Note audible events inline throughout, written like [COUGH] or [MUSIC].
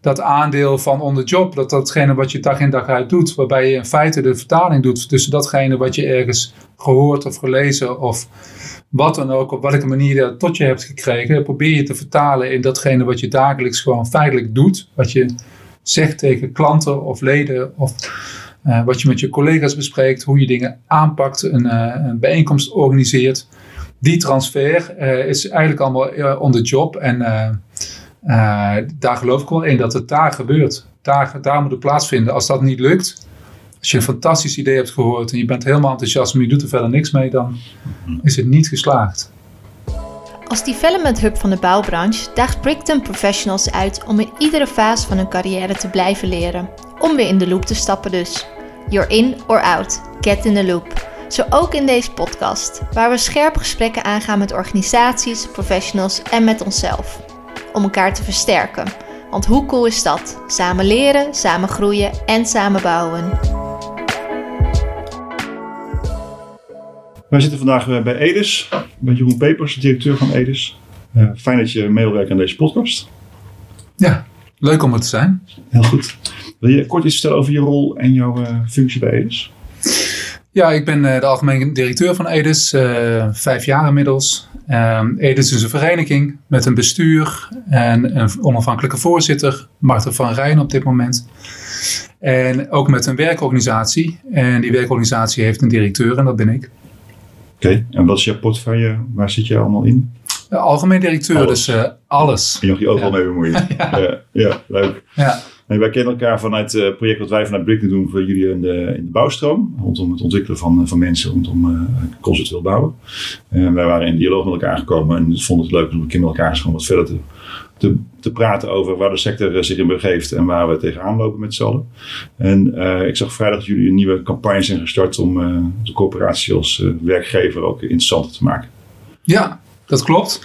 dat aandeel van on the job, dat datgene wat je dag in dag uit doet, waarbij je in feite de vertaling doet tussen datgene wat je ergens gehoord of gelezen of wat dan ook, op welke manier je dat tot je hebt gekregen, probeer je te vertalen in datgene wat je dagelijks gewoon feitelijk doet, wat je zegt tegen klanten of leden of uh, wat je met je collega's bespreekt, hoe je dingen aanpakt, een, uh, een bijeenkomst organiseert. Die transfer uh, is eigenlijk allemaal on the job en daar geloof ik wel in dat het daar gebeurt. Daar, daar moet het plaatsvinden. Als dat niet lukt, als je een fantastisch idee hebt gehoord en je bent helemaal enthousiast, maar je doet er verder niks mee, dan is het niet geslaagd. Als development hub van de bouwbranche daagt Brickton professionals uit om in iedere fase van hun carrière te blijven leren. Om weer in de loop te stappen dus. You're in or out. Get in the loop. Zo ook in deze podcast, waar we scherpe gesprekken aangaan met organisaties, professionals en met onszelf. Om elkaar te versterken. Want hoe cool is dat? Samen leren, samen groeien en samen bouwen. Wij zitten vandaag eh, bij Edis, bij Jeroen Pepers, directeur van Edis. Uh, fijn dat je meewerkt aan deze podcast. Ja, leuk om er te zijn. Heel goed. Wil je kort iets vertellen over je rol en jouw uh, functie bij Edis? Ja, ik ben uh, de algemeen directeur van Edis, vijf jaar inmiddels. Um, Edis is een vereniging met een bestuur en een onafhankelijke voorzitter, Marten van Rijn op dit moment. En ook met een werkorganisatie. En die werkorganisatie heeft een directeur en dat ben ik. Oké, en wat is jouw portefeuille? Waar zit je allemaal in? De algemeen directeur, alles. dus uh, alles. Je mag je overal ja. mee bemoeien. [LAUGHS] ja. ja. Ja, leuk. Ja. Wij kennen elkaar vanuit het project wat wij vanuit Brickner doen voor jullie in de, in de bouwstroom. Rondom het ontwikkelen van, van mensen rondom uh, conceptueel bouwen. En wij waren in dialoog met elkaar gekomen en vonden het leuk om een keer met elkaar gewoon wat verder te, te, te, praten over waar de sector zich in begeeft en waar we tegenaan lopen met z'n allen. En ik zag vrijdag dat jullie een nieuwe campagne zijn gestart om de corporatie als werkgever ook interessanter te maken. Ja, dat klopt.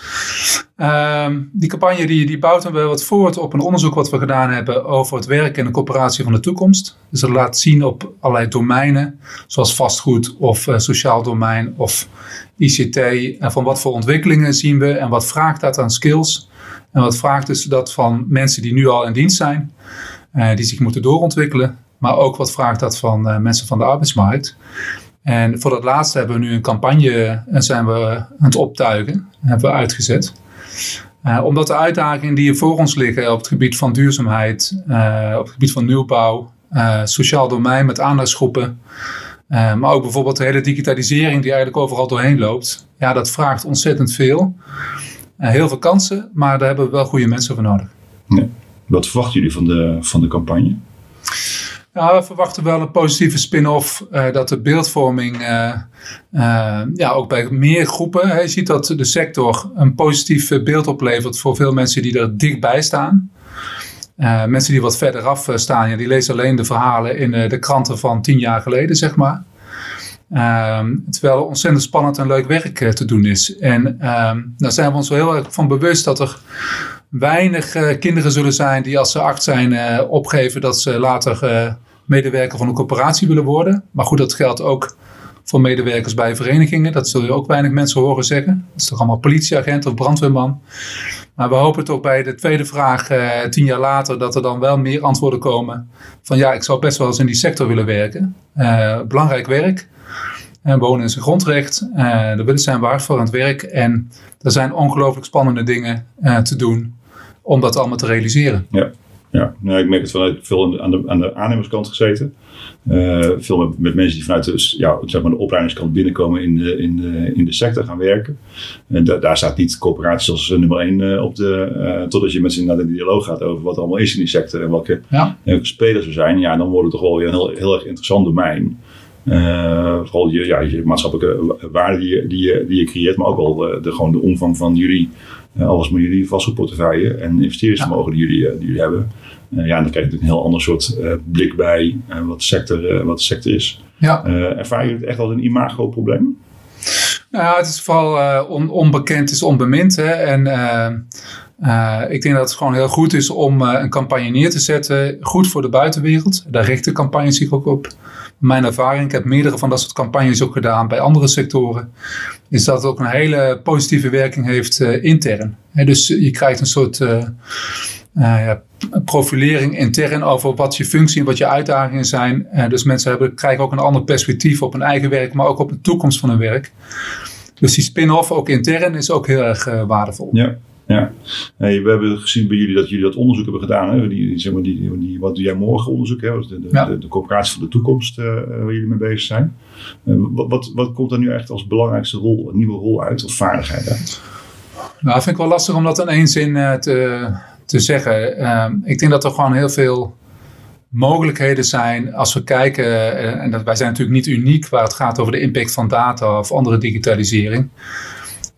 Uh, die campagne die, die bouwt wel wat voort op een onderzoek wat we gedaan hebben over het werk en de coöperatie van de toekomst. Dus dat laat zien op allerlei domeinen, zoals vastgoed of uh, sociaal domein of ICT. En van wat voor ontwikkelingen zien we en wat vraagt dat aan skills. En wat vraagt dus dat van mensen die nu al in dienst zijn, uh, die zich moeten doorontwikkelen. Maar ook wat vraagt dat van uh, mensen van de arbeidsmarkt. En voor dat laatste hebben we nu een campagne en zijn we aan het optuigen. Hebben we uitgezet. Uh, omdat de uitdagingen die voor ons liggen op het gebied van duurzaamheid, uh, op het gebied van nieuwbouw, uh, sociaal domein met aandachtsgroepen, maar ook bijvoorbeeld de hele digitalisering die eigenlijk overal doorheen loopt, ja, dat vraagt ontzettend veel. heel veel kansen, maar daar hebben we wel goede mensen voor nodig. Wat verwachten jullie van de, van de campagne? Ja, we verwachten wel een positieve spin-off. Uh, dat de beeldvorming uh, uh, ja, ook bij meer groepen. Hè, je ziet dat de sector een positief beeld oplevert voor veel mensen die er dichtbij staan. mensen die wat verder af staan, ja, die lezen alleen de verhalen in de kranten van tien jaar geleden, zeg maar. Ehm, terwijl er ontzettend spannend en leuk werk te doen is. En ehm, daar zijn we ons wel heel erg van bewust dat er weinig uh, kinderen zullen zijn die als ze acht zijn uh, opgeven dat ze later uh, medewerker van een corporatie willen worden. Maar goed, dat geldt ook voor medewerkers bij verenigingen. Dat zul je ook weinig mensen horen zeggen. Dat is toch allemaal politieagent of brandweerman. Maar we hopen toch bij de tweede vraag tien jaar later dat er dan wel meer antwoorden komen. Van ja, ik zou best wel eens in die sector willen werken. belangrijk werk. En wonen is een grondrecht. daar willen zijn waard voor aan het werk. En er zijn ongelooflijk spannende dingen te doen om dat allemaal te realiseren. Ja, ja. Nou, ik merk het vanuit veel aan de, aan de aannemerskant gezeten. Uh, veel met, met, mensen die vanuit de, ja, zeg maar de opleidingskant binnenkomen in de, in de, in de sector gaan werken. En da, daar staat niet coöperatie als nummer één uh, op de. Uh, totdat je met ze naar de dialoog gaat over wat er allemaal is in die sector en welke, ja. welke spelers er zijn. Ja, dan wordt het toch wel weer een heel, heel erg interessant domein. vooral je, ja, je maatschappelijke waarde die je, die, je, die je creëert, maar ook wel de, gewoon de omvang van jullie alles met jullie vastgoedportefeuille en investeringsvermogen die, jullie, uh, die jullie hebben. Uh, ja, en dan krijg je een heel ander soort blik bij wat, de sector, wat de sector is. Ja. ervaar je het echt als een imago-probleem? Nou het is vooral on, onbekend is onbemind. Hè? En ik denk dat het gewoon heel goed is om een campagne neer te zetten. Goed voor de buitenwereld. Daar richt de campagne zich ook op mijn ervaring, ik heb meerdere van dat soort campagnes ook gedaan bij andere sectoren, is dat het ook een hele positieve werking heeft uh, intern. dus je krijgt een soort uh, ja, profilering intern over wat je functie en wat je uitdagingen zijn. Dus mensen hebben, krijgen ook een ander perspectief op hun eigen werk, maar ook op de toekomst van hun werk. Dus die spin-off ook intern is ook heel erg waardevol. Ja. Ja, hey, we hebben gezien bij jullie dat jullie dat onderzoek hebben gedaan. Hè? Die, zeg maar, die, die, wat doe jij morgen onderzoek? Hè? De, de, ja. de, de, coöperatie van de toekomst uh, waar jullie mee bezig zijn. Uh, wat, wat, wat, komt daar nu echt als belangrijkste rol, een nieuwe rol uit of vaardigheid uit? Nou, dat vind ik wel lastig om dat in één zin uh, te, te zeggen. Ehm, ik denk dat er gewoon heel veel mogelijkheden zijn als we kijken. en dat, wij zijn natuurlijk niet uniek waar het gaat over de impact van data of andere digitalisering.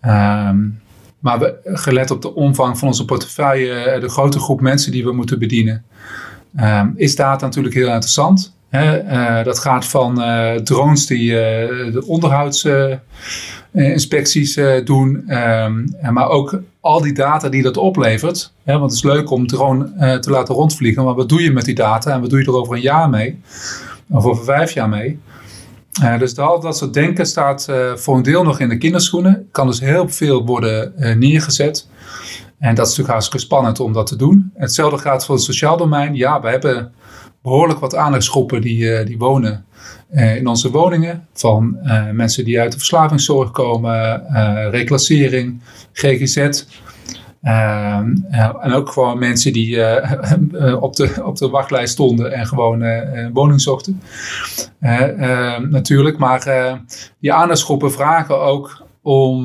Um, maar we, gelet op de omvang van onze portefeuille, eh, de grote groep mensen die we moeten bedienen, um, is data natuurlijk heel interessant. Hè? Uh, dat gaat van uh, drones die de onderhoudsinspecties doen, um, maar ook al die data die dat oplevert. Hè? Want het is leuk om drone te laten rondvliegen, maar wat doe je met die data en wat doe je er over een jaar mee? Of over vijf jaar mee? Uh, dus al dat soort denken staat uh, voor een deel nog in de kinderschoenen. Kan dus heel veel worden uh, neergezet. En dat is natuurlijk hartstikke spannend om dat te doen. Hetzelfde gaat voor het sociaal domein. Ja, we hebben behoorlijk wat aandachtsgroepen die, die wonen in onze woningen. Van mensen die uit de verslavingszorg komen, reclassering, GGZ. Ehm, en ook gewoon mensen die uh, [LAUGHS] op, de, op de wachtlijst stonden en gewoon uh, woning zochten. Ehm, natuurlijk, maar die aandachtsgroepen vragen ook om,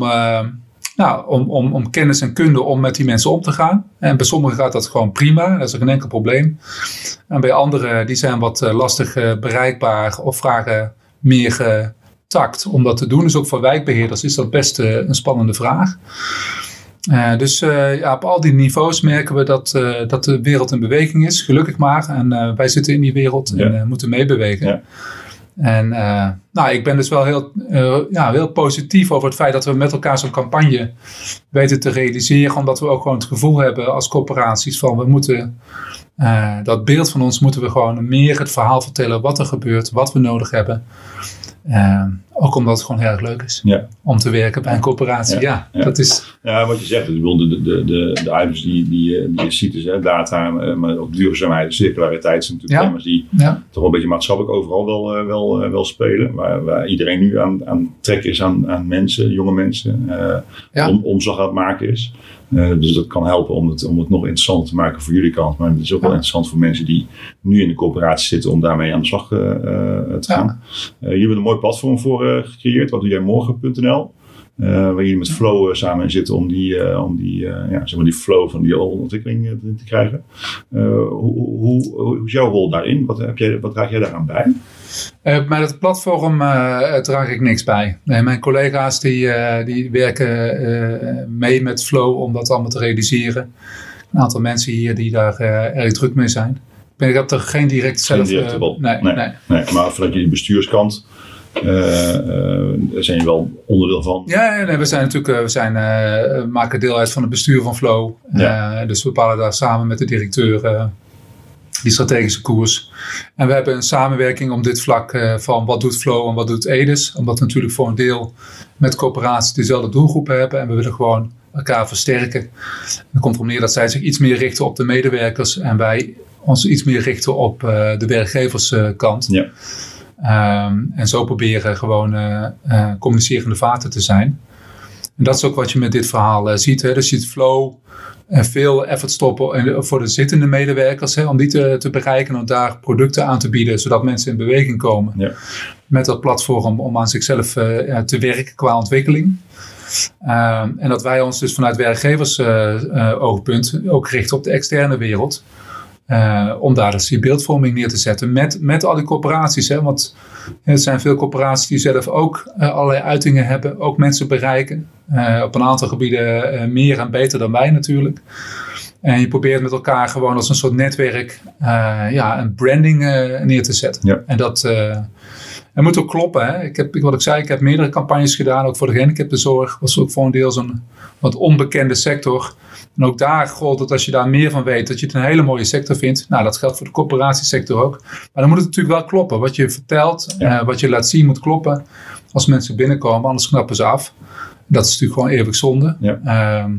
nou, om, om, om kennis en kunde om met die mensen om te gaan. En bij sommigen gaat dat gewoon prima, dat is geen enkel probleem. En bij anderen die zijn wat lastig bereikbaar of vragen meer tact om dat te doen. Dus ook voor wijkbeheerders is dat best een spannende vraag. Uh, dus uh, ja, op al die niveaus merken we dat, uh, dat de wereld in beweging is, gelukkig maar. En wij zitten in die wereld ja. en moeten meebewegen. Ja. En nou, ik ben dus wel heel, ja, heel positief over het feit dat we met elkaar zo'n campagne weten te realiseren. Omdat we ook gewoon het gevoel hebben als corporaties van we moeten dat beeld van ons moeten we gewoon meer het verhaal vertellen wat er gebeurt, wat we nodig hebben. Uh, ook omdat het gewoon heel erg leuk is ja. om te werken bij een corporatie. Ja, ja, Dat is... ja wat je zegt, de, de, de, de, de items die, die, die je ziet, dus, hè, data, maar ook duurzaamheid, circulariteit zijn natuurlijk thema's die toch wel een beetje maatschappelijk overal wel, uh, wel, uh, wel spelen. Waar, waar iedereen nu aan, aan trek is aan, aan mensen, jonge mensen, uh, om, omslag aan het maken is. Uh, dus dat kan helpen om het, om het nog interessanter te maken voor jullie kant. Maar het is ook wel interessant voor mensen die nu in de coöperatie zitten om daarmee aan de slag uh, te gaan. Ja. jullie hebben een mooi platform voor gecreëerd. Wat doe jij morgen.nl? waar jullie met Flow samen in zitten om die, om die, ja, zeg maar die flow van die ontwikkeling te krijgen. hoe, hoe, hoe, is jouw rol daarin? Wat, heb jij, wat draag jij daaraan bij? Uh, bij het platform uh, draag ik niks bij. Nee, mijn collega's die, uh, die werken mee met Flow om dat allemaal te realiseren. Een aantal mensen hier die daar erg druk mee zijn. Ik heb er geen direct zelf... Geen nee, nee, nee. nee, Maar vanuit jullie bestuurskant zijn je wel onderdeel van? Ja, nee, we zijn natuurlijk we zijn, maken deel uit van het bestuur van Flow. Ja. dus we bepalen daar samen met de directeur die strategische koers. En we hebben een samenwerking om dit vlak uh, van wat doet Flow en wat doet Edis. Omdat we natuurlijk voor een deel met coöperaties dezelfde doelgroepen hebben. En we willen gewoon elkaar versterken. En dat komt er neer dat zij zich iets meer richten op de medewerkers. En wij ons iets meer richten op uh, de werkgeverskant. ja. Um, en zo proberen gewoon uh, communicerende vaten te zijn. En dat is ook wat je met dit verhaal ziet. Hè. Dus je ziet Flow en veel effort stoppen voor de zittende medewerkers hè, om die te, te bereiken en daar producten aan te bieden, zodat mensen in beweging komen. Ja. Met dat platform om aan zichzelf te werken qua ontwikkeling. Uh, en dat wij ons dus vanuit werkgevers oogpunt ook richten op de externe wereld. Uh, om daar dus die beeldvorming neer te zetten met, met al die corporaties. Hè? Want er zijn veel corporaties die zelf ook uh, allerlei uitingen hebben, ook mensen bereiken. Uh, op een aantal gebieden meer en beter dan wij natuurlijk. En je probeert met elkaar gewoon als een soort netwerk ja, een branding neer te zetten. Ja. En dat het moet ook kloppen. Hè? Ik heb, wat ik zei, ik heb meerdere campagnes gedaan, ook voor de gehandicaptenzorg. was ook voor een deel zo'n wat onbekende sector. En ook daar gold dat als je daar meer van weet, dat je het een hele mooie sector vindt. Nou, dat geldt voor de corporatiesector ook. Maar dan moet het natuurlijk wel kloppen. Wat je vertelt, ja. uh, wat je laat zien moet kloppen als mensen binnenkomen, anders knappen ze af. Dat is natuurlijk gewoon eeuwig zonde. Ja. Ehm,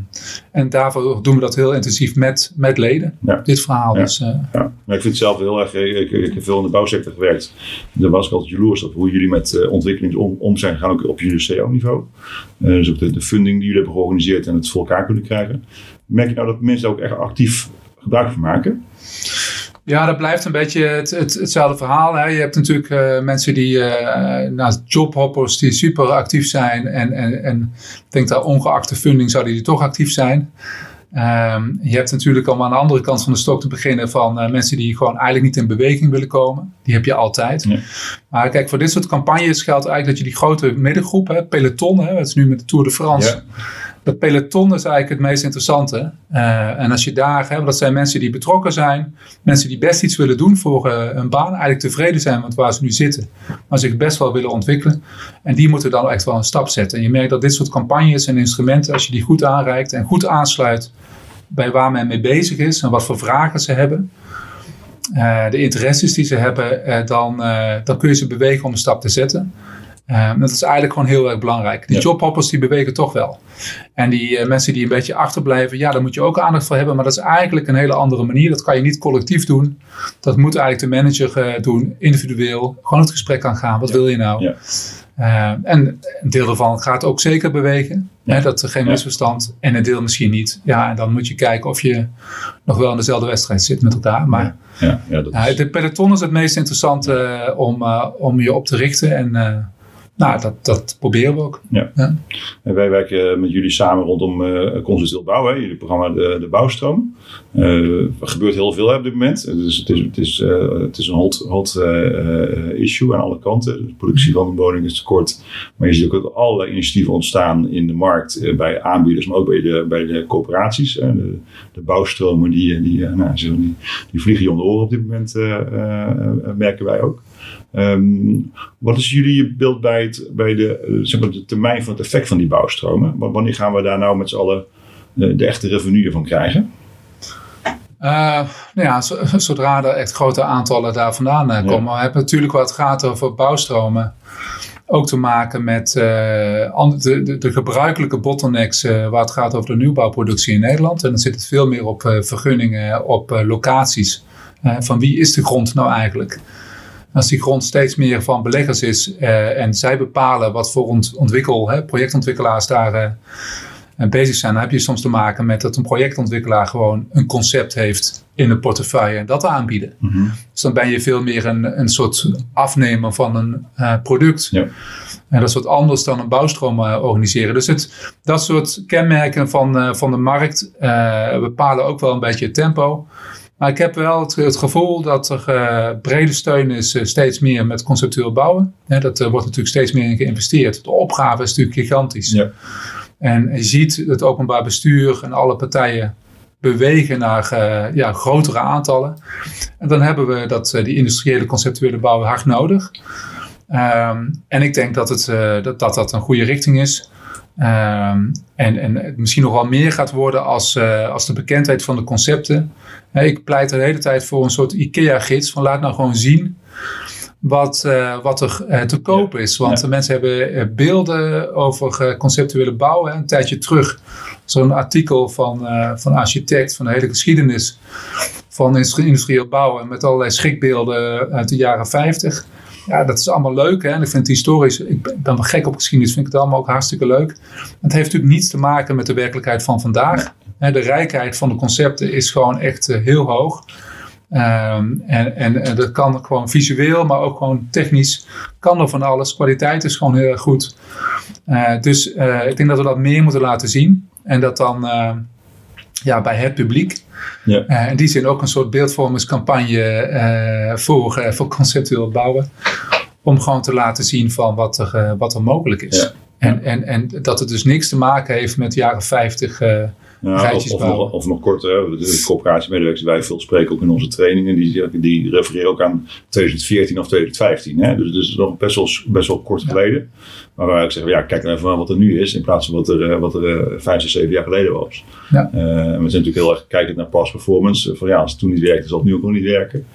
en daarvoor doen we dat heel intensief met, met leden. Ja. Dit verhaal. Ja. Dus, eh, Ja, maar ik vind het zelf heel erg. Ik, ik, ik heb veel in de bouwsector gewerkt. Daar was ik altijd jaloers op hoe jullie met eh, ontwikkeling om, om zijn gegaan, ook op jullie CO-niveau. Eh, dus ook de, de funding die jullie hebben georganiseerd en het voor elkaar kunnen krijgen. Merk je nou dat mensen daar ook echt actief gebruik van maken? Ja, dat blijft een beetje het, het, hetzelfde verhaal. Hè. Je hebt natuurlijk eh, mensen die, eh nou, jobhoppers die super actief zijn. En, en, en ik denk dat ongeacht de funding zouden die toch actief zijn. Ehm, je hebt natuurlijk om aan de andere kant van de stok te beginnen van eh, mensen die gewoon eigenlijk niet in beweging willen komen. Die heb je altijd. Ja. Maar kijk, voor dit soort campagnes geldt eigenlijk dat je die grote middengroep, hè, peloton, hè, het is nu met de Tour de France. Ja. Dat peloton is eigenlijk het meest interessante. Eh, en als je daar, hè, dat zijn mensen die betrokken zijn, mensen die best iets willen doen voor eh, een baan, eigenlijk tevreden zijn met waar ze nu zitten, maar zich best wel willen ontwikkelen. En die moeten dan echt wel een stap zetten. En je merkt dat dit soort campagnes en instrumenten, als je die goed aanreikt en goed aansluit bij waar men mee bezig is en wat voor vragen ze hebben, eh, de interesses die ze hebben, dan, dan kun je ze bewegen om een stap te zetten. Eh, dat is eigenlijk gewoon heel erg belangrijk. Die Ja. jobhoppers die bewegen toch wel. En die eh, mensen die een beetje achterblijven, ja, daar moet je ook aandacht voor hebben. Maar dat is eigenlijk een hele andere manier. Dat kan je niet collectief doen. Dat moet eigenlijk de manager eh, doen, individueel. Gewoon het gesprek aan gaan. Wat wil je nou? Ja. Eh, en een deel daarvan gaat ook zeker bewegen. Ja. Hè, dat er geen Ja. misverstand. En een deel misschien niet. Ja, en dan moet je kijken of je nog wel in dezelfde wedstrijd zit met elkaar. Maar Ja, ja, dat ja, is, de peloton is het meest interessante eh, om, eh, om je op te richten. En eh, nou, dat, dat proberen we ook. En wij werken met jullie samen rondom eh conceptueel bouwen, hè, jullie programma De, de Bouwstroom. Eh, er gebeurt heel veel hè, op dit moment. Dus het is, het is, eh, het is een hot, hot eh, eh, issue aan alle kanten. De productie van de woning is tekort. Maar je ziet ook dat allerlei initiatieven ontstaan in de markt eh, bij aanbieders, maar ook bij de, bij de coöperaties. De, de bouwstromen die, die, eh, nou, die, die vliegen je om de oren op dit moment, eh, eh, eh, merken wij ook. Ehm, wat is jullie beeld bij, het, bij de, eh, zeg maar de termijn van het effect van die bouwstromen? Wanneer gaan we daar nou met z'n allen eh, de echte revenue van krijgen? Eh, nou ja, zo- [LAUGHS] zodra er echt grote aantallen daar vandaan komen. We hebben natuurlijk wat het gaat over bouwstromen. Ook te maken met de, de, de gebruikelijke bottlenecks waar het gaat over de nieuwbouwproductie in Nederland. En dan zit het veel meer op vergunningen, op locaties. Van wie is de grond nou eigenlijk? Als die grond steeds meer van beleggers is eh, en zij bepalen wat voor ont ontwikkel, hè, projectontwikkelaars daar eh, en bezig zijn, dan heb je soms te maken met dat een projectontwikkelaar gewoon een concept heeft in een portefeuille en dat aanbieden. Dus dan ben je veel meer een, een soort afnemer van een eh, product. Ja. En dat is wat anders dan een bouwstroom eh, organiseren. Dus het, dat soort kenmerken van, eh, van de markt eh, bepalen ook wel een beetje het tempo. Maar ik heb wel het, het gevoel dat er eh, brede steun is eh, steeds meer met conceptueel bouwen. Dat er wordt natuurlijk steeds meer in geïnvesteerd. De opgave is natuurlijk gigantisch. Ja. En je ziet het openbaar bestuur en alle partijen bewegen naar eh, ja, grotere aantallen. En dan hebben we dat, eh, die industriële conceptuele bouw hard nodig. Ehm, en ik denk dat, het, eh, dat, dat dat een goede richting is. Ehm, en, en misschien nog wel meer gaat worden als, eh, als de bekendheid van de concepten. Ik pleit de hele tijd voor een soort IKEA-gids. Van laat nou gewoon zien wat, eh, wat er eh, te koop is. Want Ja. de mensen hebben beelden over conceptuele bouwen. Hè. Een tijdje terug zo'n artikel van, van architect van de hele geschiedenis van industrie- industrieel bouwen. Met allerlei schrikbeelden uit de jaren 50. Ja, dat is allemaal leuk. Hè? En ik vind het historisch, ik ben, wel gek op geschiedenis, vind ik het allemaal ook hartstikke leuk. Maar het heeft natuurlijk niets te maken met de werkelijkheid van vandaag. De rijkheid van de concepten is gewoon echt eh, heel hoog. Ehm, en, en, en dat kan gewoon visueel, maar ook gewoon technisch, kan er van alles. Kwaliteit is gewoon heel erg goed. Eh, dus eh, ik denk dat we dat meer moeten laten zien. En dat dan ja, bij het publiek. Ja. Eh, in die zin ook een soort beeldvormingscampagne eh, voor, eh, voor conceptueel bouwen. Om gewoon te laten zien van wat er, wat er mogelijk is. Ja. En, en, en dat het dus niks te maken heeft met jaren 50. Ja, of, of, nog, of nog korter, hè. de, de coöperatiemedewerkers die wij veel spreken ook in onze trainingen, die, die refereren ook aan 2014 of 2015. Hè. Dus, dus nog best wel, best wel kort geleden. Maar waar ik zeg, ja, kijk nou even naar wat er nu is, in plaats van wat er, eh, wat er eh, vijf, zes, zeven jaar geleden was. Ja. En we zijn natuurlijk heel erg kijkend naar past performance. Van ja, als het toen niet werkte, zal het nu ook nog niet werken.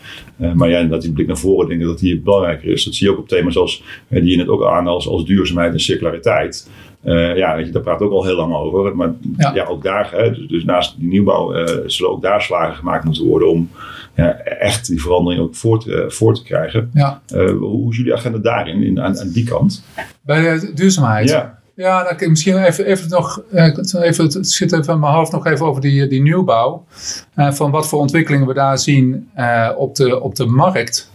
Maar ja, dat die blik naar voren, denk ik dat die belangrijker is. Dat zie je ook op thema's als, die je net ook aan als, als duurzaamheid en circulariteit. Uh, ja, weet je, daar praat ook al heel lang over. Maar ja, ook daar, hè, dus, dus, naast die nieuwbouw, uh, zullen ook daar slagen gemaakt moeten worden om ja, echt die verandering ook voor te, voor te krijgen. Ja. hoe is jullie agenda daarin, in, aan, aan die kant? Bij de duurzaamheid? Ja. Ja, dan misschien even, even nog, even, het zit even in mijn hoofd nog even over die, die nieuwbouw. Van wat voor ontwikkelingen we daar zien op, de, op de markt.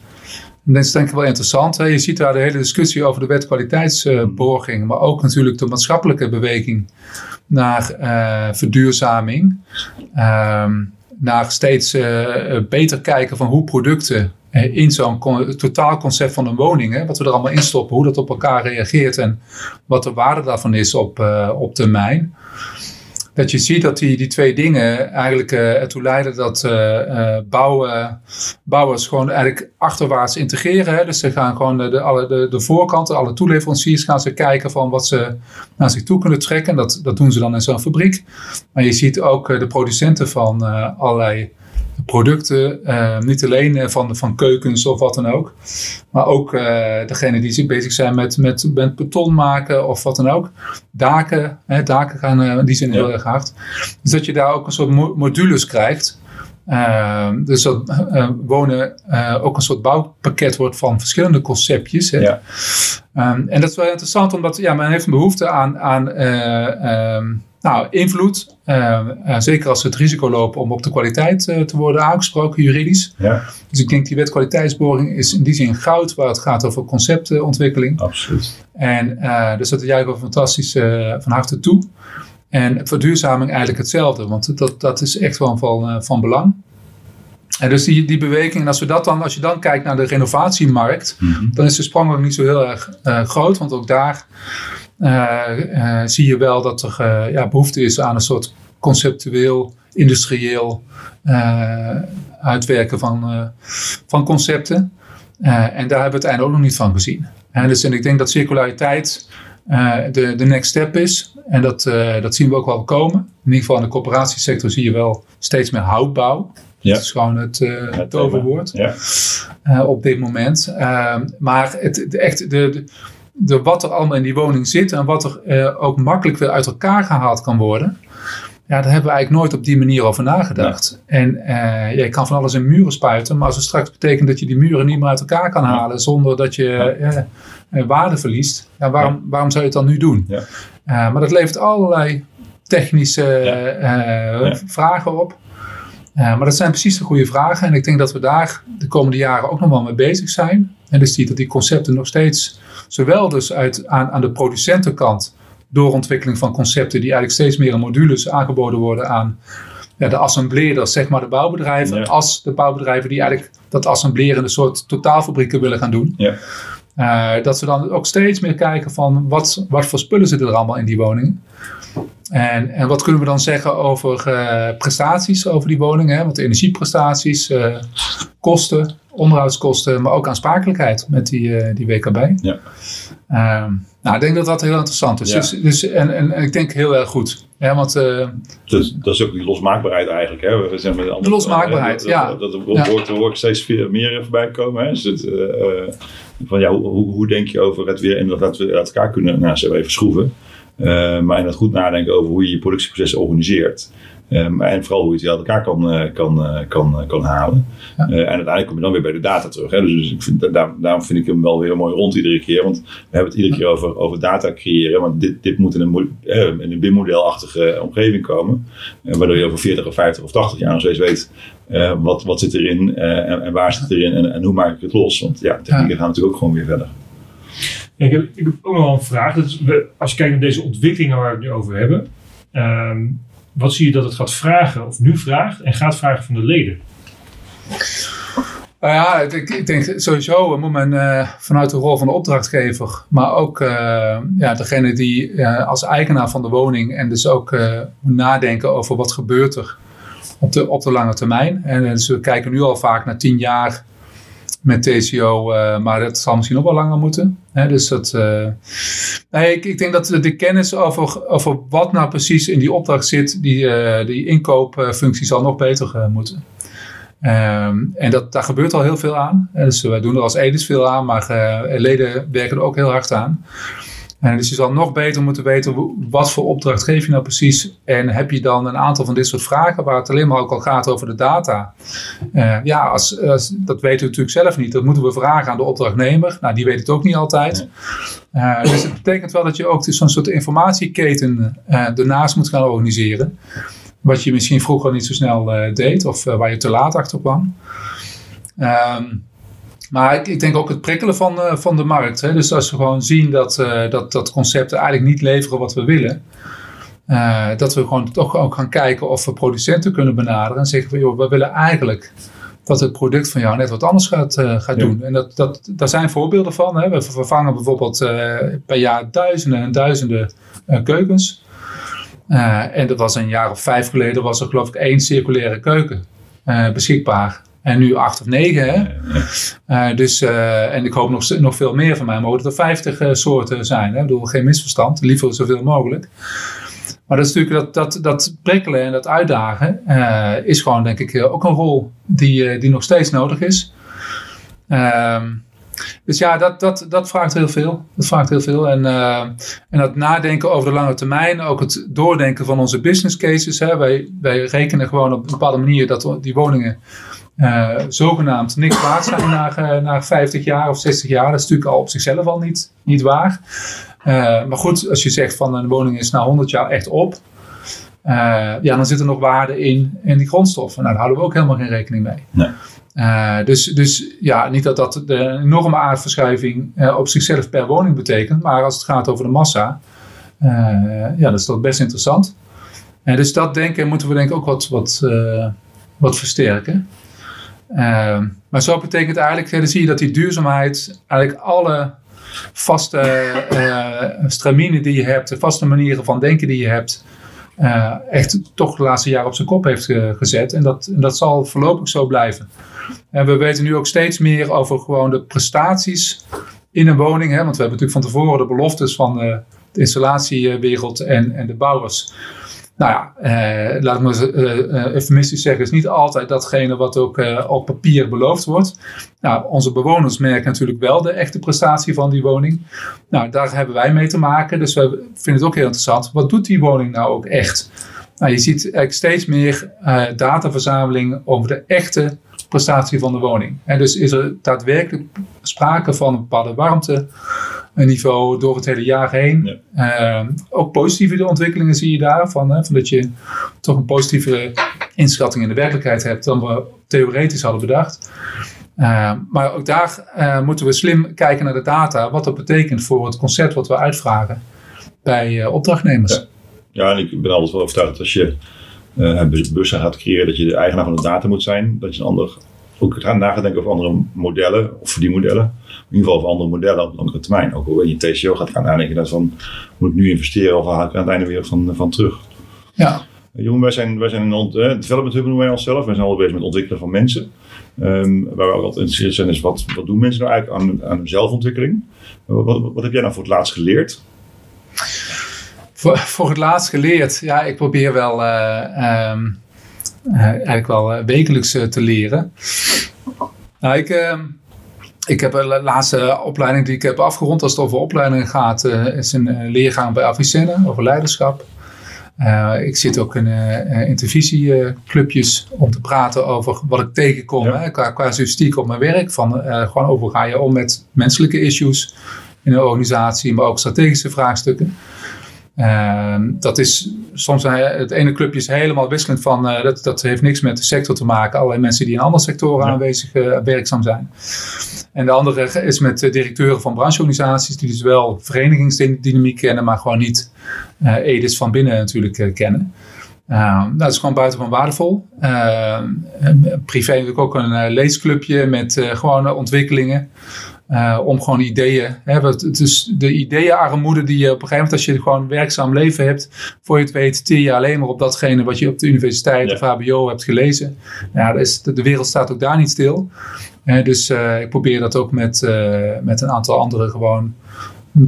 Dat is denk ik wel interessant. Hè? Je ziet daar de hele discussie over de wet kwaliteitsborging, maar ook natuurlijk de maatschappelijke beweging naar uh, verduurzaming. Ehm, naar steeds beter kijken van hoe producten in zo'n totaalconcept van een woning, hè, wat we er allemaal in stoppen, hoe dat op elkaar reageert en wat de waarde daarvan is op, op termijn. Dat je ziet dat die, die twee dingen eigenlijk uh, ertoe leiden dat uh, bouwen, bouwers gewoon eigenlijk achterwaarts integreren. Hè. Dus ze gaan gewoon de, alle, de, de voorkanten, alle toeleveranciers gaan ze kijken van wat ze naar zich toe kunnen trekken. Dat, dat doen ze dan in zo'n fabriek. Maar je ziet ook de producenten van allerlei producten. Uh, niet alleen eh, van, van keukens of wat dan ook. Maar ook uh, degene die zich bezig zijn met, met, met beton maken of wat dan ook. Daken, hè, daken gaan die zijn heel erg hard. Dus dat je daar ook een soort modules krijgt. dus dat wonen ook een soort bouwpakket wordt van verschillende conceptjes. Hè. Ja. Um, en dat is wel interessant, omdat ja, men heeft een behoefte aan, aan um, nou, invloed, uh, uh, zeker als ze het risico lopen om op de kwaliteit uh, te worden aangesproken juridisch. Ja. Dus ik denk die wet kwaliteitsboring is in die zin goud waar het gaat over conceptontwikkeling. Absoluut. En dus dat is juist fantastisch van harte toe. En verduurzaming eigenlijk hetzelfde, want dat, dat is echt wel van, van belang. En dus die, die beweging, en als, we dat dan, als je dan kijkt naar de renovatiemarkt, mm dan is de sprong ook niet zo heel erg groot, want ook daar zie je wel dat er uh, ja, behoefte is aan een soort conceptueel, industrieel uitwerken van, van concepten. en daar hebben we het einde ook nog niet van gezien. En, dus, en ik denk dat circulariteit de, de next step is. En dat, dat zien we ook wel komen. In ieder geval in de corporatiesector zie je wel steeds meer houtbouw. Ja. Dat is gewoon het, uh, het toverwoord ja. uh, op dit moment. Uh, maar het, de, echt, de, de, de, wat er allemaal in die woning zit en wat er uh, ook makkelijk weer uit elkaar gehaald kan worden. Ja, daar hebben we eigenlijk nooit op die manier over nagedacht. En uh, je kan van alles in muren spuiten, maar als het straks betekent dat je die muren niet meer uit elkaar kan halen zonder dat je uh, waarde verliest, ja, waarom, waarom zou je het dan nu doen? Ja. maar dat levert allerlei technische vragen op. maar dat zijn precies de goede vragen. En ik denk dat we daar de komende jaren ook nog wel mee bezig zijn. En dus zie dat die concepten nog steeds, zowel dus uit, aan, aan de producentenkant, doorontwikkeling van concepten die eigenlijk steeds meer in modules aangeboden worden aan ja, de assembleerders, zeg maar de bouwbedrijven, als de bouwbedrijven die eigenlijk dat assemblerende soort totaalfabrieken willen gaan doen. Ja. Uh, dat ze dan ook steeds meer kijken van wat, wat voor spullen zitten er allemaal in die woningen. En, en wat kunnen we dan zeggen over uh, prestaties over die woningen? Want energieprestaties, uh, kosten, onderhoudskosten, maar ook aansprakelijkheid met die, uh, die WKB. Ja. Uh, nou, ik denk dat dat heel interessant is. Ja. Dus, dus, en, en, ik denk heel erg goed. Ja, want, uh, dus, dat is ook die losmaakbaarheid eigenlijk. Hè? We zijn met andere, de losmaakbaarheid, dat, ja. Dat, dat, dat ja. hoor steeds meer voorbij komen. Hè? Dus het, uh, van, ja, hoe, hoe, denk je over het weer en dat we uit elkaar kunnen nou, zo even schroeven. Uh, maar in dat goed nadenken over hoe je je productieproces organiseert. Um, en vooral hoe je het uit elkaar kan, uh, kan, uh, kan, kan halen. Ja. en uiteindelijk kom je dan weer bij de data terug. Hè? Dus, dus ik vind, daar, daarom vind ik hem wel weer mooi rond iedere keer. Want we hebben het iedere keer over, over data creëren. Want dit, dit moet in een, in een BIM-modelachtige omgeving komen. waardoor je over 40 of 50 of 80 jaar nog steeds weet wat, wat zit erin en, en, waar zit het erin en, en hoe maak ik het los. Want ja, technieken ja. gaan natuurlijk ook gewoon weer verder. Ik heb, ook nog wel een vraag. Dat als je kijkt naar deze ontwikkelingen waar we het nu over hebben. Um, wat zie je dat het gaat vragen, of nu vraagt en gaat vragen van de leden? Nou ja, ik, denk sowieso moet men uh, vanuit de rol van de opdrachtgever, maar ook uh, ja, degene die als eigenaar van de woning en dus ook moet nadenken over wat gebeurt er op de, op de lange termijn. En dus we kijken nu al vaak naar tien jaar met TCO, uh, maar dat zal misschien nog wel langer moeten. Hè, dus dat, uh, nee, ik, ik, denk dat de kennis over, over wat nou precies in die opdracht zit, die, uh, die inkoopfunctie zal nog beter moeten. Um, en dat, daar gebeurt al heel veel aan. Dus wij doen er als Edis veel aan, maar leden werken er ook heel hard aan. Uh, dus je zal nog beter moeten weten wat voor opdracht geef je nou precies. En heb je dan een aantal van dit soort vragen waar het alleen maar ook al gaat over de data. Uh, ja, als, als, dat weten we natuurlijk zelf niet. Dat moeten we vragen aan de opdrachtnemer. Nou, die weet het ook niet altijd. Uh, dus het betekent wel dat je ook dus zo'n soort informatieketen ernaast moet gaan organiseren. Wat je misschien vroeger niet zo snel deed of waar je te laat achter kwam. Um, maar ik, ik, denk ook het prikkelen van, uh, van de markt. Hè. Dus als we gewoon zien dat, uh, dat, dat concepten eigenlijk niet leveren wat we willen. Uh, dat we gewoon toch ook gaan kijken of we producenten kunnen benaderen. En zeggen van joh, we willen eigenlijk dat het product van jou net wat anders gaat, gaat ja. doen. En dat, dat, daar zijn voorbeelden van. Hè. We vervangen bijvoorbeeld per jaar duizenden en duizenden keukens. en dat was een jaar of vijf geleden was er geloof ik één circulaire keuken beschikbaar. En nu acht of negen. Hè? Uh, dus, uh, en ik hoop nog, nog veel meer van mij. Mogen er vijftig uh, soorten zijn. Hè? Ik bedoel, geen misverstand. Liever zoveel mogelijk. Maar dat is natuurlijk dat, dat, dat prikkelen en dat uitdagen. is gewoon denk ik ook een rol die, die nog steeds nodig is. Ehm, dus ja, dat, dat, dat vraagt heel veel. Dat vraagt heel veel. En, en dat nadenken over de lange termijn. Ook het doordenken van onze business cases. Hè? Wij, wij rekenen gewoon op een bepaalde manier dat die woningen uh, zogenaamd niks waard zijn na, na 50 jaar of 60 jaar. Dat is natuurlijk al op zichzelf al niet, niet waar. Uh, maar goed, als je zegt van een woning is na 100 jaar echt op. ja, dan zit er nog waarde in, in die grondstoffen. Nou, daar houden we ook helemaal geen rekening mee. Nee. dus, dus ja, niet dat dat de enorme aardverschuiving op zichzelf per woning betekent. Maar als het gaat over de massa, ja, dat is toch best interessant. En dus dat denken moeten we denk ik ook wat, wat, wat versterken. Uh, maar zo betekent eigenlijk, dan zie je dat die duurzaamheid eigenlijk alle vaste uh, straminen die je hebt, de vaste manieren van denken die je hebt, uh, echt toch de laatste jaren op zijn kop heeft gezet. En dat, dat zal voorlopig zo blijven. En we weten nu ook steeds meer over gewoon de prestaties in een woning. Hè? Want we hebben natuurlijk van tevoren de beloftes van de installatiewereld en, en de bouwers. Nou ja, eh, laat ik maar uh, eufemistisch zeggen, is niet altijd datgene wat ook uh, op papier beloofd wordt. Nou, onze bewoners merken natuurlijk wel de echte prestatie van die woning. Nou, daar hebben wij mee te maken, dus we vinden het ook heel interessant. Wat doet die woning nou ook echt? Nou, je ziet steeds meer dataverzameling over de echte prestatie van de woning. En dus is er daadwerkelijk sprake van een bepaalde warmte, een niveau door het hele jaar heen. Ja. Uh, ook positieve ontwikkelingen zie je daar. Van, hè, van dat je toch een positieve inschatting in de werkelijkheid hebt dan we theoretisch hadden bedacht. Uh, maar ook daar uh, moeten we slim kijken naar de data. Wat dat betekent voor het concept wat we uitvragen bij uh, opdrachtnemers. Ja. ja. en ik ben altijd wel overtuigd dat als je bussen gaat creëren, dat je de eigenaar van de data moet zijn. Dat je een ander ook gaan nadenken over andere modellen of verdienmodellen in ieder geval voor andere modellen op langere termijn. Ook al je TCO gaat gaan nadenken, dat van moet ik nu investeren of haal ik aan het einde weer van, van terug. Ja. Jongen, wij zijn, wij zijn een uh, development hub noemen wij onszelf. Wij zijn al bezig met ontwikkelen van mensen. Um, waar we ook altijd geïnteresseerd zijn is wat, wat doen mensen nou eigenlijk aan, aan hun zelfontwikkeling? Wat, wat, wat, heb jij nou voor het laatst geleerd? Voor, [LAUGHS] voor het laatst geleerd? Ja, ik probeer wel uh, um, uh, eigenlijk wel wekelijks te leren. Nou, ik ehm, ik heb de laatste opleiding die ik heb afgerond, als het over opleidingen gaat, uh, is een uh, leergang bij Avicenna over leiderschap. Uh, ik zit ook in intervisieclubjes om te praten over wat ik tegenkom ja. hè, qua casuïstiek op mijn werk. Van, gewoon over ga je om met menselijke issues in een organisatie, maar ook strategische vraagstukken. Uh, dat is soms het ene clubje is helemaal wisselend van uh, dat, dat heeft niks met de sector te maken. Allerlei mensen die in andere sectoren aanwezig uh, werkzaam zijn. En de andere is met directeuren van brancheorganisaties die dus wel verenigingsdynamiek kennen, maar gewoon niet edis van binnen natuurlijk kennen. Nou, dat is gewoon buitengewoon waardevol. Ehm, privé natuurlijk ook een leesclubje met gewone ontwikkelingen. Uh, om gewoon ideeën. Hè, het is de ideeënarmoede die je op een gegeven moment, als je gewoon een werkzaam leven hebt, voor je het weet, tier je alleen maar op datgene wat je op de universiteit of HBO hebt gelezen. Ja, is, de, de, wereld staat ook daar niet stil. Uh, dus uh, ik probeer dat ook met, met een aantal anderen gewoon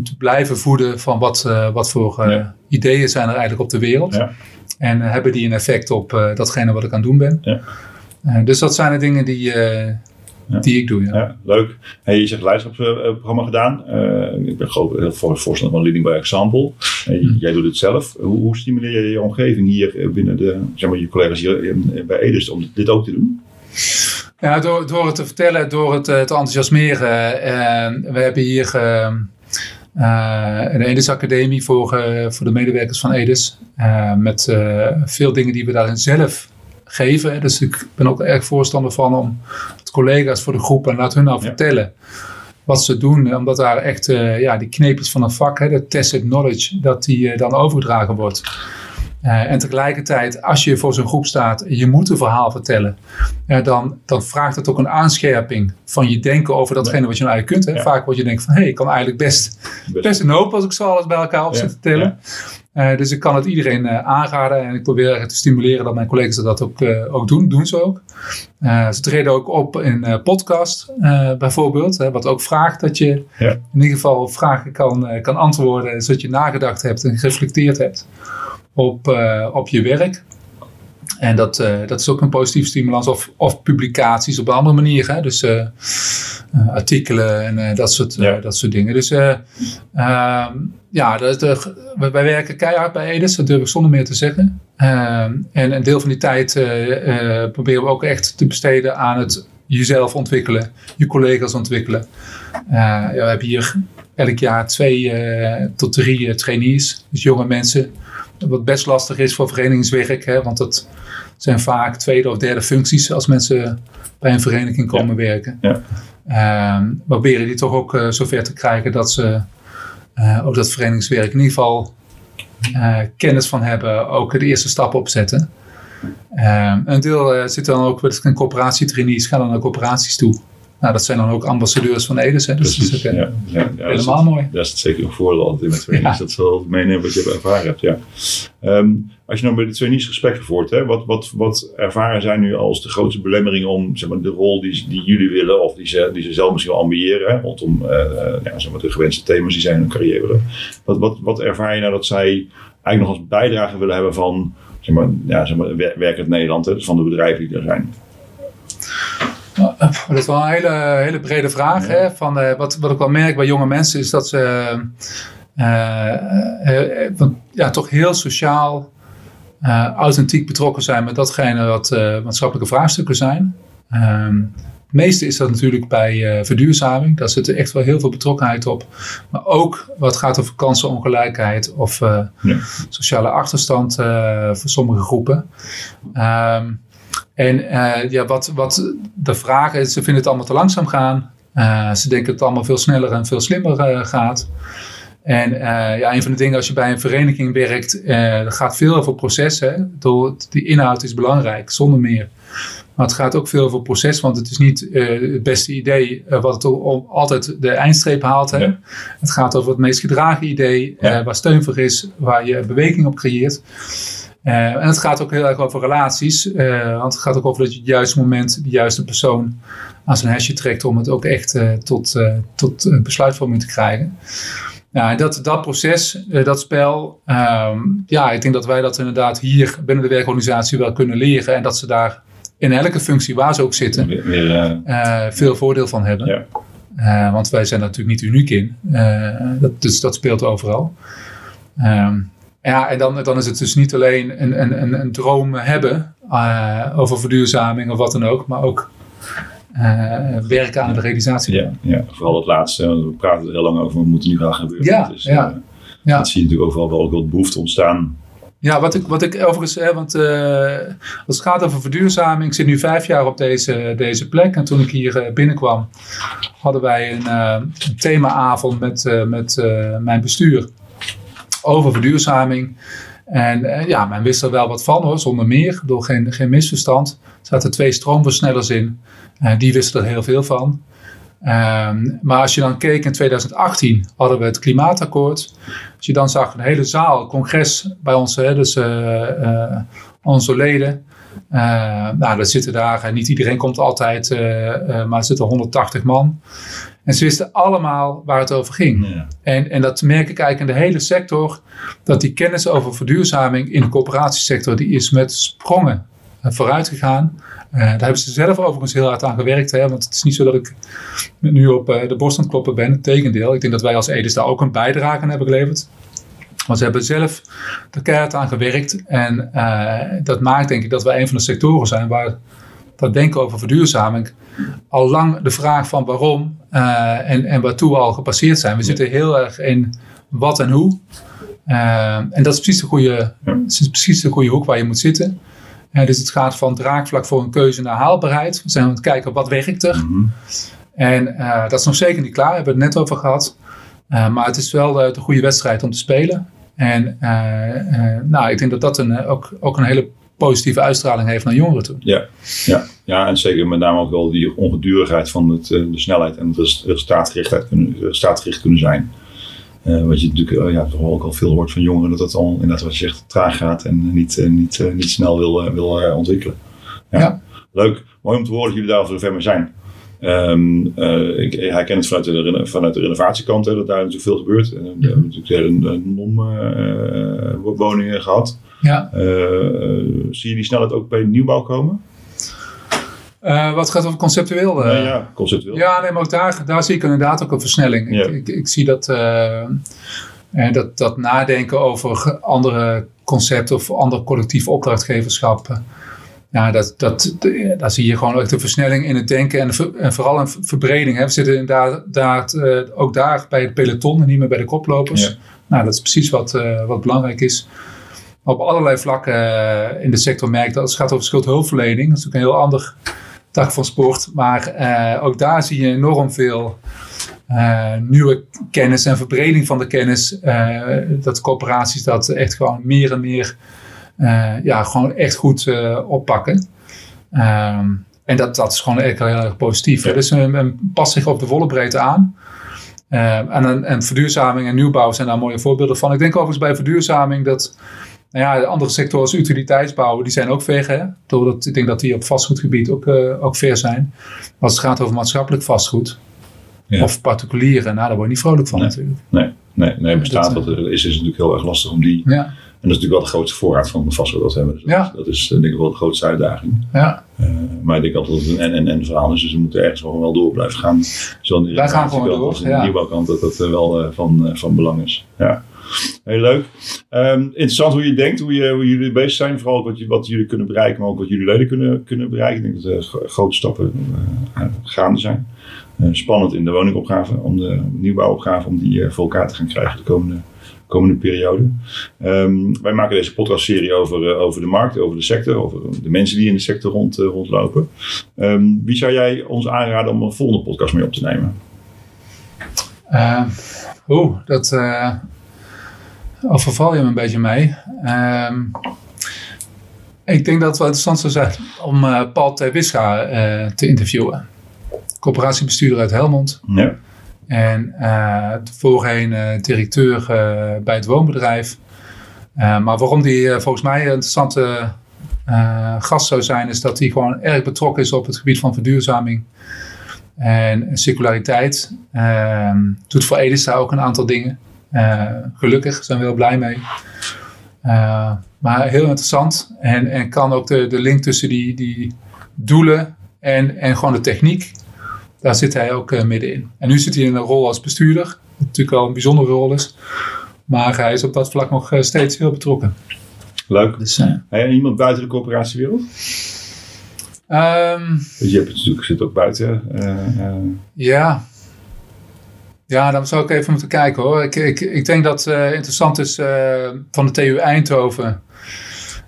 te blijven voeden van wat, wat voor ja. ideeën zijn er eigenlijk op de wereld. Ja. En hebben die een effect op datgene wat ik aan het doen ben. Ja. dus dat zijn de dingen die Ja. die ik doe. Ja. Ja, leuk. Hey, je zegt leiderschapsprogramma gedaan. Uh, ik ben geloof heel voor voorstander van Leading by Example. Hmm. Jij doet het zelf. Hoe, hoe stimuleer je je omgeving hier binnen de, zeg maar, je collega's hier in, bij Edis om dit ook te doen? Ja, door, door het te vertellen, door het uh, te enthousiasmeren. We hebben hier uh, een Edis Academie voor, voor de medewerkers van Edis. met veel dingen die we daarin zelf geven. Dus ik ben ook erg voorstander van om het collega's voor de groep en laat hun nou ja. vertellen wat ze doen. Omdat daar echt uh, ja, die kneepjes van een vak, hè, de tacit knowledge, dat die uh, dan overgedragen wordt. Uh, en tegelijkertijd, als je voor zo'n groep staat, je moet een verhaal vertellen, dan, dan vraagt het ook een aanscherping van je denken over datgene wat je nou eigenlijk kunt. Hè. Ja. Vaak word je denkt van, hé, hey, ik kan eigenlijk best, best een hoop als ik zo alles bij elkaar op zit te tellen. Uh, dus ik kan het iedereen uh, aanraden en ik probeer te stimuleren dat mijn collega's dat ook, uh, ook doen. Doen ze ook. ze treden ook op in podcast bijvoorbeeld. Hè, wat ook vraagt dat je ja. in ieder geval vragen kan, kan antwoorden. Zodat je nagedacht hebt en gereflecteerd hebt op, op je werk. En dat, uh, dat is ook een positieve stimulans. Of, of publicaties op een andere manier. Hè? Dus uh, uh, artikelen en dat, soort, ja. dat soort dingen. Dus ja, dat, wij werken keihard bij Edis. Dat durf ik zonder meer te zeggen. Ehm, en een deel van die tijd proberen we ook echt te besteden aan het jezelf ontwikkelen. Je collega's ontwikkelen. ja, we hebben hier elk jaar twee tot drie trainees. Dus jonge mensen. Wat best lastig is voor verenigingswerk. Hè, want dat zijn vaak tweede of derde functies als mensen bij een vereniging komen ja. werken. Ja. Uh, we proberen die toch ook uh, zover te krijgen dat ze uh, ook dat verenigingswerk in ieder geval kennis van hebben. Ook de eerste stappen opzetten. Ehm, een deel zit dan ook met een coöperatietrainees, gaan dan naar coöperaties toe. Nou, dat zijn dan ook ambassadeurs van Edes. Hè? Dus, dus dat is ook, ja, ja, ja, helemaal dat mooi. Dat is zeker een voordeel altijd in met [LAUGHS] trainees. Dat ze wel meenemen wat je ervaren hebt. Ja. Um, als je nou bij de trainees gesprekken voert, hè, wat, wat, wat ervaren zij nu als de grootste belemmering om zeg maar, de rol die, die jullie willen of die ze, die ze zelf misschien wel ambiëren, hè, rondom uh, ja, zeg maar, de gewenste thema's die zij in hun carrière. Wat, wat, wat ervaar je nou dat zij eigenlijk nog als bijdrage willen hebben van zeg maar, ja, zeg maar, werkend Nederland, hè, van de bedrijven die er zijn? Dat is wel een hele, hele brede vraag. Ja. Hè? Van, uh, wat, wat ik wel merk bij jonge mensen is dat ze uh, uh, ja, toch heel sociaal, authentiek betrokken zijn met datgene wat maatschappelijke vraagstukken zijn. Um, het meeste is dat natuurlijk bij verduurzaming. Daar zit er echt wel heel veel betrokkenheid op. Maar ook wat gaat over kansenongelijkheid of ja. sociale achterstand voor sommige groepen. Um, en uh, ja, wat, wat de vraag is, ze vinden het allemaal te langzaam gaan. Uh, ze denken dat het allemaal veel sneller en veel slimmer uh, gaat. En ja, een van de dingen als je bij een vereniging werkt, er gaat veel over proces. Hè? Die inhoud is belangrijk, zonder meer. Maar het gaat ook veel over proces, want het is niet het beste idee wat het altijd de eindstreep haalt. Hè? Ja. Het gaat over het meest gedragen idee, ja. waar steun voor is, waar je beweging op creëert. Uh, en het gaat ook heel erg over relaties. Uh, want het gaat ook over dat je het juiste moment de juiste persoon aan zijn hesje trekt om het ook echt uh, tot, tot besluitvorming te krijgen. Ja, dat, dat proces, dat spel, um, ja, ik denk dat wij dat inderdaad hier binnen de werkorganisatie wel kunnen leren. En dat ze daar in elke functie waar ze ook zitten, weer, weer, veel voordeel van hebben. Ja. want wij zijn er natuurlijk niet uniek in. dat, dus dat speelt overal. Um, ja, en dan, dan is het dus niet alleen een, een, een, een droom hebben uh, over verduurzaming of wat dan ook, maar ook uh, werken aan de realisatie. Ja, ja, vooral het laatste. We praten er heel lang over, we moeten nu gaan gebeuren. Ja, dus, ja, uh, ja. Dat zie je natuurlijk overal wel ook wel behoefte ontstaan. Ja, wat ik, wat ik overigens, hè, want als het gaat over verduurzaming, ik zit nu vijf jaar op deze, deze plek. En toen ik hier binnenkwam, hadden wij een, een themaavond met, met mijn bestuur over verduurzaming. En uh, ja, men wist er wel wat van hoor, zonder meer, door geen, geen misverstand. Er zaten twee stroomversnellers in, uh, die wisten er heel veel van. Um, maar als je dan keek in 2018 hadden we het klimaatakkoord. Als je dan zag een hele zaal, congres bij ons, hè, dus uh, onze leden. nou, dat zitten daar, niet iedereen komt altijd, maar er zitten 180 man. En ze wisten allemaal waar het over ging. Ja. En, en dat merk ik eigenlijk in de hele sector. Dat die kennis over verduurzaming in de coöperatiesector. Die is met sprongen vooruit gegaan. daar hebben ze zelf overigens heel hard aan gewerkt. Hè, want het is niet zo dat ik nu op de borst aan het kloppen ben. Integendeel, ik denk dat wij als Edes daar ook een bijdrage aan hebben geleverd. Maar ze hebben zelf er keihard aan gewerkt. En dat maakt denk ik dat wij een van de sectoren zijn waar dat denken over verduurzaming al lang de vraag van waarom en, en waartoe al gepasseerd zijn. We zitten heel erg in wat en hoe. Uh, en dat is precies de, goede, ja. is precies de goede hoek waar je moet zitten. Uh, dus het gaat van draagvlak voor een keuze naar haalbaarheid. We zijn aan het kijken wat werkt er. Mm -hmm. En uh, dat is nog zeker niet klaar, daar hebben we het net over gehad. maar het is wel de, de, goede wedstrijd om te spelen. En nou, ik denk dat dat een, ook, ook een hele positieve uitstraling heeft naar jongeren toe. Ja, ja. ja en zeker met name ook wel die ongedurigheid van het, de snelheid en het resultaatgericht kunnen, resultaatgericht kunnen zijn. Uh, wat je natuurlijk uh, ja, toch ook al veel hoort van jongeren, dat het al inderdaad wat je zegt traag gaat en niet, uh, niet, niet snel wil, wil ontwikkelen. Ja. ja. Leuk, mooi om te horen dat jullie daar al zover mee zijn. Um, ik herken het vanuit de, vanuit de renovatiekant, hè, dat daar natuurlijk veel gebeurt. we hebben natuurlijk hele NOM-woningen gehad. Ja. zie je die snelheid ook bij nieuwbouw komen? Uh, wat gaat over conceptueel? Uh, nee, ja, conceptueel. Ja, nee, maar ook daar, daar zie ik inderdaad ook een versnelling. Ja. Ik, ik, ik, zie dat, uh, dat, dat nadenken over andere concepten of ander collectief opdrachtgeverschap. Ja, dat, dat, daar zie je gewoon echt een versnelling in het denken en, en vooral een verbreding. Hè. We zitten inderdaad ook daar bij het peloton en niet meer bij de koplopers. Ja. Nou, dat is precies wat, wat belangrijk is op allerlei vlakken in de sector merk dat als het gaat over schuldhulpverlening. Dat is ook een heel ander tak van sport. Maar uh, ook daar zie je enorm veel uh, nieuwe kennis en verbreding van de kennis. Uh, dat corporaties dat echt gewoon meer en meer ja, gewoon echt goed oppakken. Um, en dat, dat is gewoon echt heel, erg positief. Dus men, men past zich op de volle breedte aan. en, en verduurzaming en nieuwbouw zijn daar mooie voorbeelden van. Ik denk overigens bij verduurzaming dat nou ja, andere sectoren als utiliteitsbouw, die zijn ook ver. Hè? Doordat, ik denk dat die op vastgoedgebied ook, uh, ook ver zijn. Maar als het gaat over maatschappelijk vastgoed ja. of particuliere, nou, daar word je niet vrolijk van nee. natuurlijk. Nee, nee, nee bestaat er is, is natuurlijk heel erg lastig om die... Ja. Dat is natuurlijk wel de grootste voorraad van vastgoed dat we hebben. Dus ja. Dat is denk ik wel de grootste uitdaging. Ja. Uh, maar ik denk altijd dat het een en-en verhaal is. Dus we moeten ergens gewoon wel door blijven gaan. Zowel Wij gaan gewoon door, als in de nieuwbouwkant dat dat wel uh, van, van belang is. Ja. Heel leuk. Um, interessant hoe je denkt, hoe, je, hoe jullie bezig zijn. Vooral wat, je, wat jullie kunnen bereiken, maar ook wat jullie leden kunnen, kunnen bereiken. Ik denk dat er grote stappen uh, gaande zijn. Uh, spannend in de woningopgave, om de nieuwbouwopgave, om die voor elkaar te gaan krijgen de komende, komende periode. Um, wij maken deze podcastserie over, over de markt, over de sector, over de mensen die in de sector rond, rondlopen. Um, wie zou jij ons aanraden om een volgende podcast mee op te nemen? Oeh, dat of verval je me een beetje mee. Um, ik denk dat het wel interessant zou zijn om uh, Paul Terwisga uh, te interviewen. Coöperatiebestuurder uit Helmond. Ja. En uh, voorheen directeur bij het woonbedrijf. maar waarom die volgens mij een interessante gast zou zijn, is dat hij gewoon erg betrokken is op het gebied van verduurzaming en circulariteit. Ehm, doet voor Edis daar ook een aantal dingen. Gelukkig zijn we heel blij mee. Maar heel interessant. En, en kan ook de, de link tussen die, die doelen en, en gewoon de techniek. Daar zit hij ook uh, middenin. En nu zit hij in een rol als bestuurder. Wat natuurlijk wel een bijzondere rol is. Maar hij is op dat vlak nog steeds heel betrokken. Leuk. Dus, en iemand buiten de coöperatiewereld? Um, dus je hebt het natuurlijk, zit ook buiten. Ja. Ja, dan zou ik even moeten kijken hoor. Ik, ik, ik denk dat uh, interessant is uh, van de TU Eindhoven.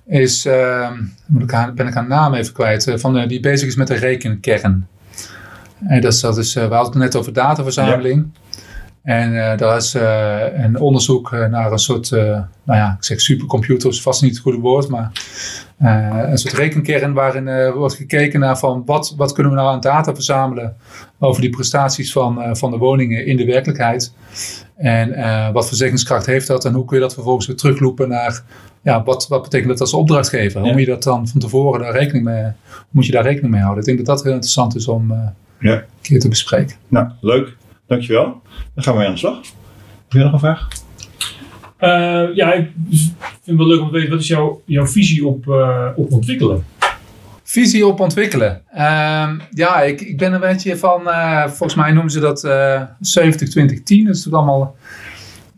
Is, aan, ben ik de naam even kwijt. van die bezig is met de rekenkern. En dat is, dat is, we hadden het net over dataverzameling. Ja. En uh, daar is uh, een onderzoek naar een soort, nou ja, ik zeg supercomputer, is vast niet het goede woord, maar een soort rekenkern waarin wordt gekeken naar van wat, wat kunnen we nou aan data verzamelen over die prestaties van, van de woningen in de werkelijkheid. En wat verzekeringskracht heeft dat en hoe kun je dat vervolgens weer teruglopen naar, ja, wat, wat betekent dat als opdrachtgever? Ja. Hoe moet je dat dan van tevoren daar rekening mee, moet je daar rekening mee houden? Ik denk dat dat heel interessant is om ja. een keer te bespreken. Nou, leuk. Dankjewel. Dan gaan we mee aan de slag. Heb je nog een vraag? Uh, ja, ik vind het wel leuk om te weten, wat is jouw, jouw visie op, uh, op ontwikkelen? Visie op ontwikkelen. Ehm, ja, ik, ik ben een beetje van, eh, volgens mij noemen ze dat uh, 70, 20, 10. Dat is natuurlijk allemaal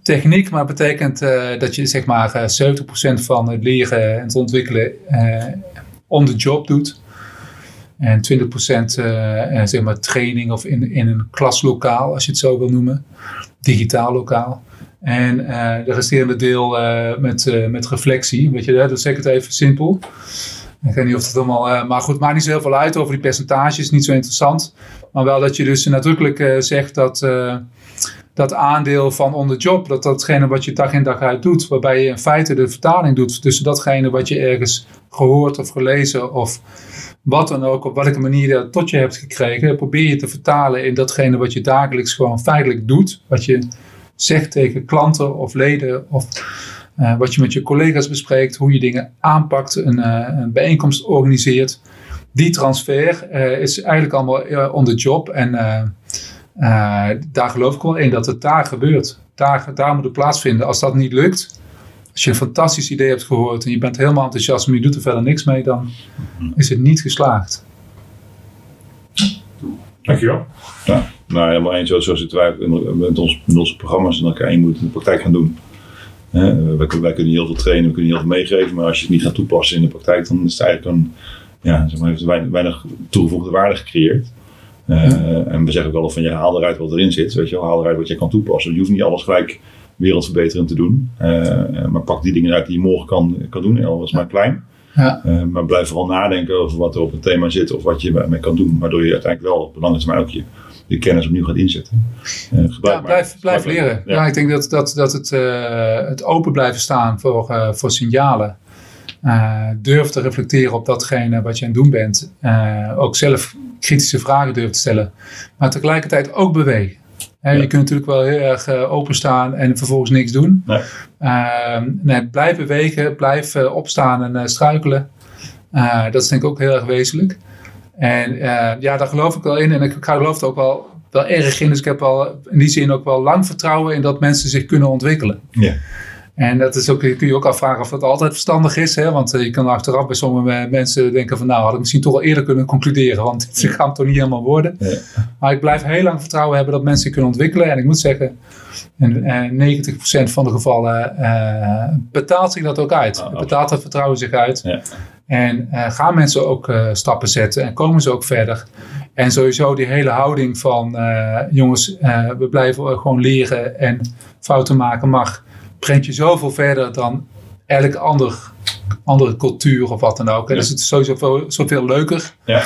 techniek, maar het betekent uh, dat je zeg maar 70% van het leren en het ontwikkelen on the job doet. En 20% zeg maar training of in, in een klaslokaal, als je het zo wil noemen. Digitaal lokaal. En de resterende deel met, met reflectie. Weet je, dat zeg ik het even simpel. Ik weet niet of het allemaal. Uh, maar goed, maakt niet zo heel veel uit over die percentages. Niet zo interessant. Maar wel dat je dus nadrukkelijk uh, zegt dat. Dat aandeel van on the job, dat datgene wat je dag in dag uit doet, waarbij je in feite de vertaling doet tussen datgene wat je ergens gehoord of gelezen of wat dan ook, op welke manier je dat tot je hebt gekregen, probeer je te vertalen in datgene wat je dagelijks gewoon feitelijk doet, wat je zegt tegen klanten of leden of uh, wat je met je collega's bespreekt, hoe je dingen aanpakt, een, uh, een bijeenkomst organiseert. Die transfer uh, is eigenlijk allemaal on the job. En daar geloof ik wel in dat het daar gebeurt. Daar, daar moet het plaatsvinden. Als dat niet lukt, als je een fantastisch idee hebt gehoord en je bent helemaal enthousiast, maar je doet er verder niks mee, dan is het niet geslaagd. Dankjewel. Ja, nou helemaal eens. Zo, zo zitten wij met, ons, met onze programma's in elkaar. Je moet in de praktijk gaan doen. Hè, wij, wij, kunnen heel veel trainen, we kunnen heel veel meegeven, maar als je het niet gaat toepassen in de praktijk, dan is het eigenlijk een, ja, zeg maar, heeft weinig, weinig toegevoegde waarde gecreëerd. Uh, En we zeggen ook wel van je haal eruit wat erin zit, weet je wel, haal eruit wat je kan toepassen. Je hoeft niet alles gelijk wereldverbeterend te doen, uh, maar pak die dingen uit die je morgen kan, kan doen, al is maar klein. Ja. Uh, maar blijf vooral nadenken over wat er op het thema zit of wat je mee kan doen, waardoor je uiteindelijk wel op lange termijn ook je je kennis opnieuw gaat inzetten. Uh, ja, blijf, blijf leren. Ja. ik denk dat, dat, dat het, uh, het open blijven staan voor, voor signalen. durf te reflecteren op datgene wat je aan het doen bent. ook zelf kritische vragen durven te stellen. Maar tegelijkertijd ook bewegen. Ja. Je kunt natuurlijk wel heel erg openstaan en vervolgens niks doen. Nee. Ehm, nee blijf bewegen, blijf opstaan en struikelen. dat is denk ik ook heel erg wezenlijk. En uh, ja, daar geloof ik wel in. En ik geloof er ook wel, wel erg in. Dus ik heb wel in die zin ook wel lang vertrouwen in dat mensen zich kunnen ontwikkelen. Ja. En dat is ook, kun je ook afvragen of dat altijd verstandig is. Hè? Want uh, je kan achteraf bij sommige mensen denken van nou had ik misschien toch al eerder kunnen concluderen. Want [LAUGHS] het gaat toch niet helemaal worden. Ja. Maar ik blijf heel lang vertrouwen hebben dat mensen kunnen ontwikkelen. En ik moet zeggen, in, uh, 90% van de gevallen uh, betaalt zich dat ook uit. Oh, betaalt dat vertrouwen zich uit. Ja. En uh, gaan mensen ook uh, stappen zetten en komen ze ook verder. En sowieso die hele houding van jongens, we blijven gewoon leren en fouten maken mag, brengt je zoveel verder dan elke ander, andere cultuur of wat dan ook. Ja. Dus het is sowieso veel, zoveel leuker. Ja.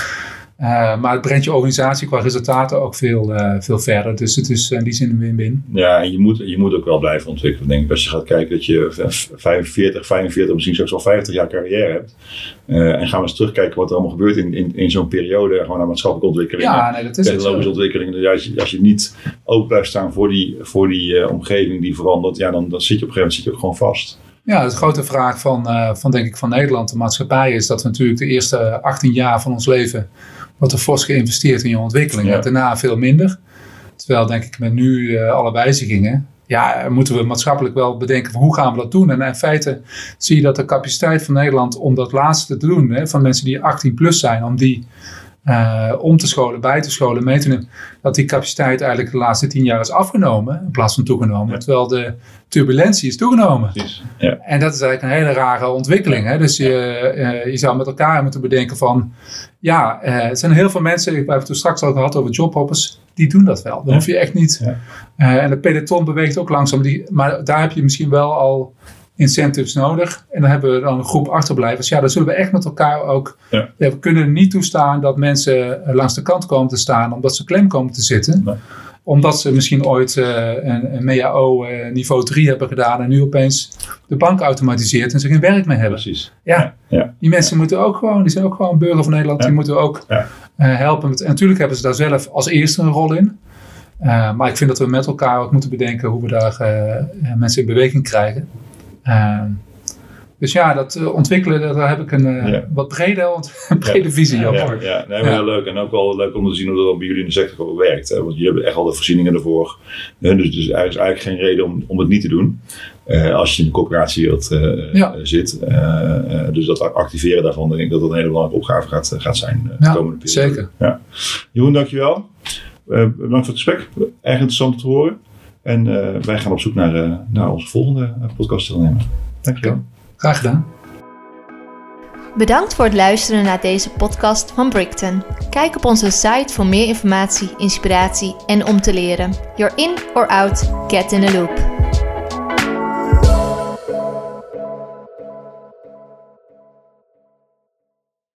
Uh, maar het brengt je organisatie qua resultaten ook veel, uh, veel verder. Dus het is in die zin een win-win. Ja, en je moet, je moet ook wel blijven ontwikkelen. Denk ik. Als je gaat kijken dat je 45, 45, misschien zelfs wel 50 jaar carrière hebt. Uh, en gaan we eens terugkijken wat er allemaal gebeurt in, in, in zo'n periode. Gewoon naar maatschappelijke ontwikkeling. Ja, nee, dat is technologische ontwikkeling. Dus als je, als je niet open blijft staan voor die, voor die omgeving die verandert. Ja, dan, dan zit je op een gegeven moment zit je ook gewoon vast. Ja, de grote vraag van, van, denk ik, van Nederland, de maatschappij, is dat we natuurlijk de eerste 18 jaar van ons leven wordt er fors geïnvesteerd in je ontwikkeling. Ja. Daarna veel minder. Terwijl denk ik met nu uh, alle wijzigingen, ja, moeten we maatschappelijk wel bedenken van hoe gaan we dat doen. En in feite zie je dat de capaciteit van Nederland om dat laatste te doen, hè, van mensen die 18 plus zijn, om die uh, om te scholen, bij te scholen, mee te nemen, dat die capaciteit eigenlijk de laatste tien jaar is afgenomen in plaats van toegenomen. Terwijl de turbulentie is toegenomen. Ja. En dat is eigenlijk een hele rare ontwikkeling. Hè? Dus je, uh, je zou met elkaar moeten bedenken van, ja, uh, er zijn heel veel mensen, we hebben het toen straks al gehad over jobhoppers, die doen dat wel. Dan hoef je echt niet. en de peloton beweegt ook langzaam, die, maar daar heb je misschien wel al incentives nodig. En dan hebben we dan een groep achterblijvers. Ja, dan zullen we echt met elkaar ook. Ja. we kunnen niet toestaan dat mensen eh, langs de kant komen te staan omdat ze klem komen te zitten. Omdat ze misschien ooit uh, een, een MEAO uh, niveau 3 hebben gedaan en nu opeens de bank automatiseert en ze geen werk meer hebben. Precies. Ja, ja. die mensen moeten ook gewoon, die zijn ook gewoon burger van Nederland, die moeten ook helpen. Met, en natuurlijk hebben ze daar zelf als eerste een rol in. maar ik vind dat we met elkaar ook moeten bedenken hoe we daar mensen in beweging krijgen. Uh, Dus ja, dat eh, ontwikkelen, daar heb ik een eh, Ja. wat brede, ont- een [LAUGHS] brede visie op. Ja, ja nee, maar heel leuk. En ook wel leuk om te zien hoe dat bij jullie in de sector werkt. Hè? Want jullie hebben echt al de voorzieningen ervoor. Hè? Dus, dus er is eigenlijk geen reden om, om het niet te doen. Eh, als je in de coöperatiewereld Ja. eh, zit. Dus dat activeren daarvan, denk ik dat dat een hele belangrijke opgave gaat, gaat zijn de Ja, komende periode. zeker. Ja. Jeroen, dankjewel. Bedankt voor het gesprek. Erg interessant te horen. En eh, wij gaan op zoek naar, eh, naar onze volgende eh, podcast deelnemer. Dankjewel. Graag gedaan. Bedankt voor het luisteren naar deze podcast van Brickton. Kijk op onze site voor meer informatie, inspiratie en om te leren. You're in or out, get in the loop.